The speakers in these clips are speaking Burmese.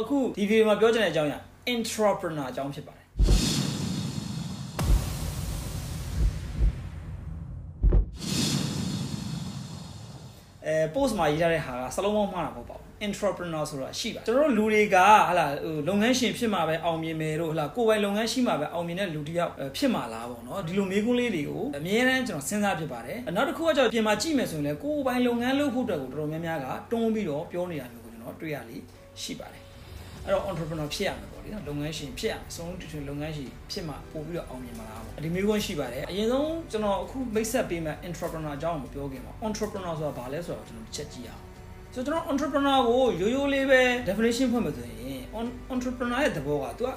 အခုဒီဗီဒီယိုမှာပြောချင်တဲ့အကြောင်းအရာ entrepreneur အကြောင်းဖြစ်ပါတယ်အဲ post မှာရေးထားတဲ့ဟာကစလုံးပေါင်းမှားတာမဟုတ်ပါဘူး entrepreneur ဆိုတာရှိပါကျွန်တော်တို့လူတွေကဟာလာဟိုလုပ်ငန်းရှင်ဖြစ်မှာပဲအောင်မြင်မယ်တို့ဟာလာကိုယ်ပိုင်လုပ်ငန်းရှိမှာပဲအောင်မြင်တဲ့လူတစ်ယောက်ဖြစ်မှာလားပေါ့နော်ဒီလိုမေးခွန်းလေးတွေကိုအများအားကျွန်တော်စဉ်းစားဖြစ်ပါတယ်နောက်တစ်ခုကကျတော့ပြင်မှာကြည့်မယ်ဆိုရင်လည်းကိုယ်ပိုင်လုပ်ငန်းလုပ်ဖို့အတွက်ကိုတော်တော်များများကတွန်းပြီးတော့ပြောနေတာမျိုးကိုကျွန်တော်တွေ့ရလိရှိပါတယ် အဲ့တော့ entrepreneur ဖြစ်ရမယ်ပေါ့လေနော်လုပ်ငန်းရှင်ဖြစ်ရမယ်အဆုံးတူတူလုပ်ငန်းရှင်ဖြစ်မှာပို့ပြီးတော့အောင်မြင်မှာလားပေါ့ဒီမျိုးကွန်းရှိပါတယ်အရင်ဆုံးကျွန်တော်အခုမိတ်ဆက်ပေးမယ် entrepreneur အကြောင်းကိုပြောခင်ပါ entrepreneur ဆိုတာဘာလဲဆိုတော့ကျွန်တော်တစ်ချက်ကြည့်အောင်ဆိုတော့ကျွန်တော် entrepreneur ကိုရိုးရိုးလေးပဲ definition ဖွင့်မယ်ဆိုရင် entrepreneur ရဲ့သဘောက तू က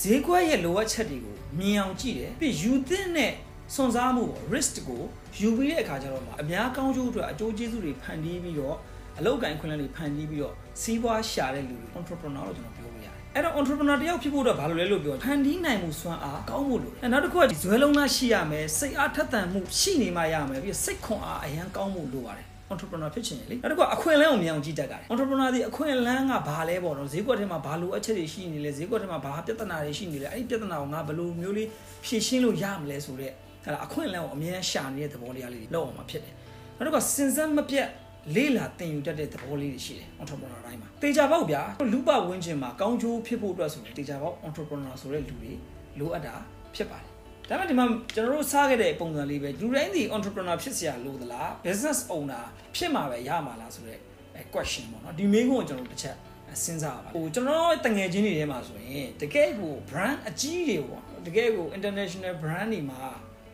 ဈေးကွက်ရဲ့လိုအပ်ချက်တွေကိုမြင်အောင်ကြည့်တယ်ပြီးယူသင့်တဲ့စွန့်စားမှုပေါ့ risk ကိုယူပြီးတဲ့အခါကျတော့မှအများကောင်းကျိုးအတွက်အကျိုးကျေးဇူးတွေဖန်တီးပြီးတော့ အလောက်ကန်ခွင့်လန်းတွေဖန်တီးပြီးတော့စီးပွားရှာတဲ့လူတွေ entrepreneur လို့ကျွန်တော်ပြောလို့ရတယ်အဲ့တော့ entrepreneur တယောက်ဖြစ်ဖို့တော့ဘာလို့လဲလို့ပြောဖန်တီးနိုင်မှုစွမ်းအားကောင်းဖို့လိုတယ်နောက်တစ်ခုကဇွဲလုံးသားရှိရမယ်စိတ်အားထက်သန်မှုရှိနေမှရမယ်ပြီးစိတ်ခွန်အားအရန်ကောင်းဖို့လိုပါတယ် entrepreneur ဖြစ်ချင်တယ်လေနောက်တစ်ခုအခွင့်အလမ်းကိုမြင်အောင်ကြည့်တတ်ကြတယ် entrepreneur ဒီအခွင့်အလမ်းကဘာလဲပေါ့နော်ဈေးကွက်ထဲမှာဘာလိုအပ်ချက်တွေရှိနေလဲဈေးကွက်ထဲမှာဘာပြဿနာတွေရှိနေလဲအဲ့ဒီပြဿနာကိုငါဘယ်လိုမျိုးလေးဖြေရှင်းလို့ရမလဲဆိုတော့အဲ့ဒါအခွင့်အလမ်းကိုအမြဲရှာနေတဲ့သဘောတရားလေးတွေလောက်အောင်မှာဖြစ်တယ်နောက်တစ်ခုစဉ်ဆက်မပြတ် လေးလာတင်ယူတတ်တဲ့သဘောလေးတွေရှိတယ် entrepreneur တိုင်းမှာတေချာပေါက်ဗျာလူပဝင်းချင်းမှာကောင်းကျိုးဖြစ်ဖို့အတွက်ဆိုရင်တေချာပေါက် entrepreneur ဆိုတဲ့လူတွေလိုအပ်တာဖြစ်ပါတယ်ဒါပေမဲ့ဒီမှာကျွန်တော်တို့စားခဲ့တဲ့ပုံစံလေးပဲလူတိုင်းဒီ entrepreneur ဖြစ်စရာလိုသလား business owner ဖြစ်မှာပဲရမှာလားဆိုတော့အဲ question ပေါ့နော်ဒီမေးခွန်းကိုကျွန်တော်တို့တစ်ချက်စဉ်းစားပါဟိုကျွန်တော်တငယ်ချင်းတွေထဲမှာဆိုရင်တကယ်ကို brand အကြီးတွေပေါ့တကယ်ကို international brand တွေမှာ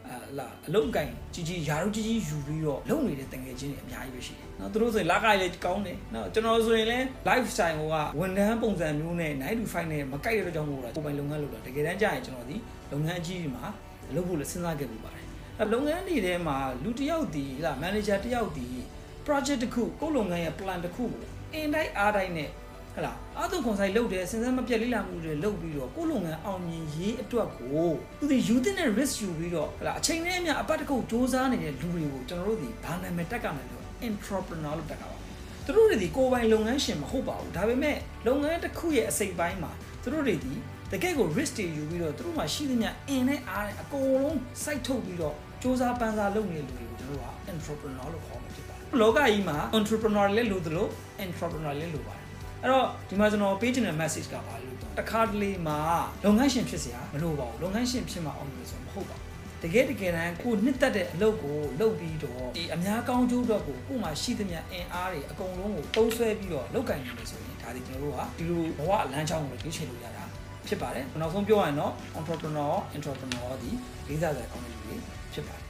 အာလာအလုတ်ကင်ကြီးကြီးယာရုကြီးကြီးယူပြီးတော့လုပ်နေတဲ့တငယ်ချင်းတွေအများကြီးပဲရှိတယ်။နော်သူတို့ဆိုရင်လကားလေးကောင်းတယ်။နော်ကျွန်တော်ဆိုရင်လည်း lifestyle ကဝန်ထမ်းပုံစံမျိုးနဲ့9 to 5နဲ့မကိုက်တဲ့ကြောင့်မို့လားကိုယ်ပိုင်လုပ်ငန်းလုပ်တာတကယ်တမ်းကျရင်ကျွန်တော်ဒီလုပ်ငန်းအကြီးတွေမှာလုပ်ဖို့လည်းစဉ်းစားခဲ့ပူပါတယ်။အဲလုပ်ငန်းတွေထဲမှာလူတစ်ယောက်ဒီလာ manager တစ်ယောက်ဒီ project တစ်ခုကိုယ်လုပ်ငန်းရဲ့ plan တစ်ခုကိုအင်တိုင်းအားတိုင်းနဲ့ ဟလားအာသူခွန်ဆိုင်လုပ်တယ်စဉ်ဆက်မပြတ်လေးလာမှုတွေလုပ်ပြီးတော့ကိုလုံငန်းအောင်မြင်ရေးအတွက်ကိုသူဒီယူသင့်တဲ့ risk ယူပြီးတော့ဟလားအချိန်နဲ့အမျှအပတ်တစ်ခုစူးစမ်းနေတဲ့လူတွေကိုကျွန်တော်တို့ဒီဘာနာမည်တက်ကမယ်လို့ entrepreneur လို့တက်ကပါသူတို့တွေဒီကိုယ်ပိုင်လုပ်ငန်းရှင်မဟုတ်ပါဘူးဒါပေမဲ့လုပ်ငန်းတစ်ခုရဲ့အစိတ်ပိုင်းမှာသူတို့တွေဒီတကယ့်ကို risk တွေယူပြီးတော့သူတို့မှာရှိသမျှအင်နဲ့အားနဲ့အကုန်လုံးစိုက်ထုတ်ပြီးတော့စူးစမ်းပန်းစားလုပ်နေတဲ့လူတွေကိုကျွန်တော်တို့က entrepreneur လို့ခေါ်မှာဖြစ်ပါတယ်လောကကြီးမှာ entrepreneur လည်းလို့သလို entrepreneur လည်းလို့ပါတယ် အဲ့တော့ဒီမှာကျွန်တော်ပေးချင်တဲ့ message ကပါလို့တခါတလေမှာလုပ်ငန်းရှင်ဖြစ်စရာမလိုပါဘူးလုပ်ငန်းရှင်ဖြစ်မှာအောင်လို့ဆိုမဟုတ်ပါဘူးတကယ်တကယ်တမ်းကိုနှစ်သက်တဲ့အလုပ်ကိုလုပ်ပြီးတော့ဒီအများကောင်းကျိုးအတွက်ကိုကို့မှာရှိသမျှအင်အားတွေအကုန်လုံးကိုတုံးဆွဲပြီးတော့လောက်ကင်နေလို့ဆိုရင်ဒါဒီကျွန်တော်တို့ကဒီလိုဘဝလမ်းကြောင်းကိုရွေးချယ်လို့ရတာဖြစ်ပါတယ်နောက်ဆုံးပြောရရင်တော့ entrepreneur entrepreneur ဒီလေးစားစရာကောင်းတဲ့လူတွေဖြစ်ပါတယ်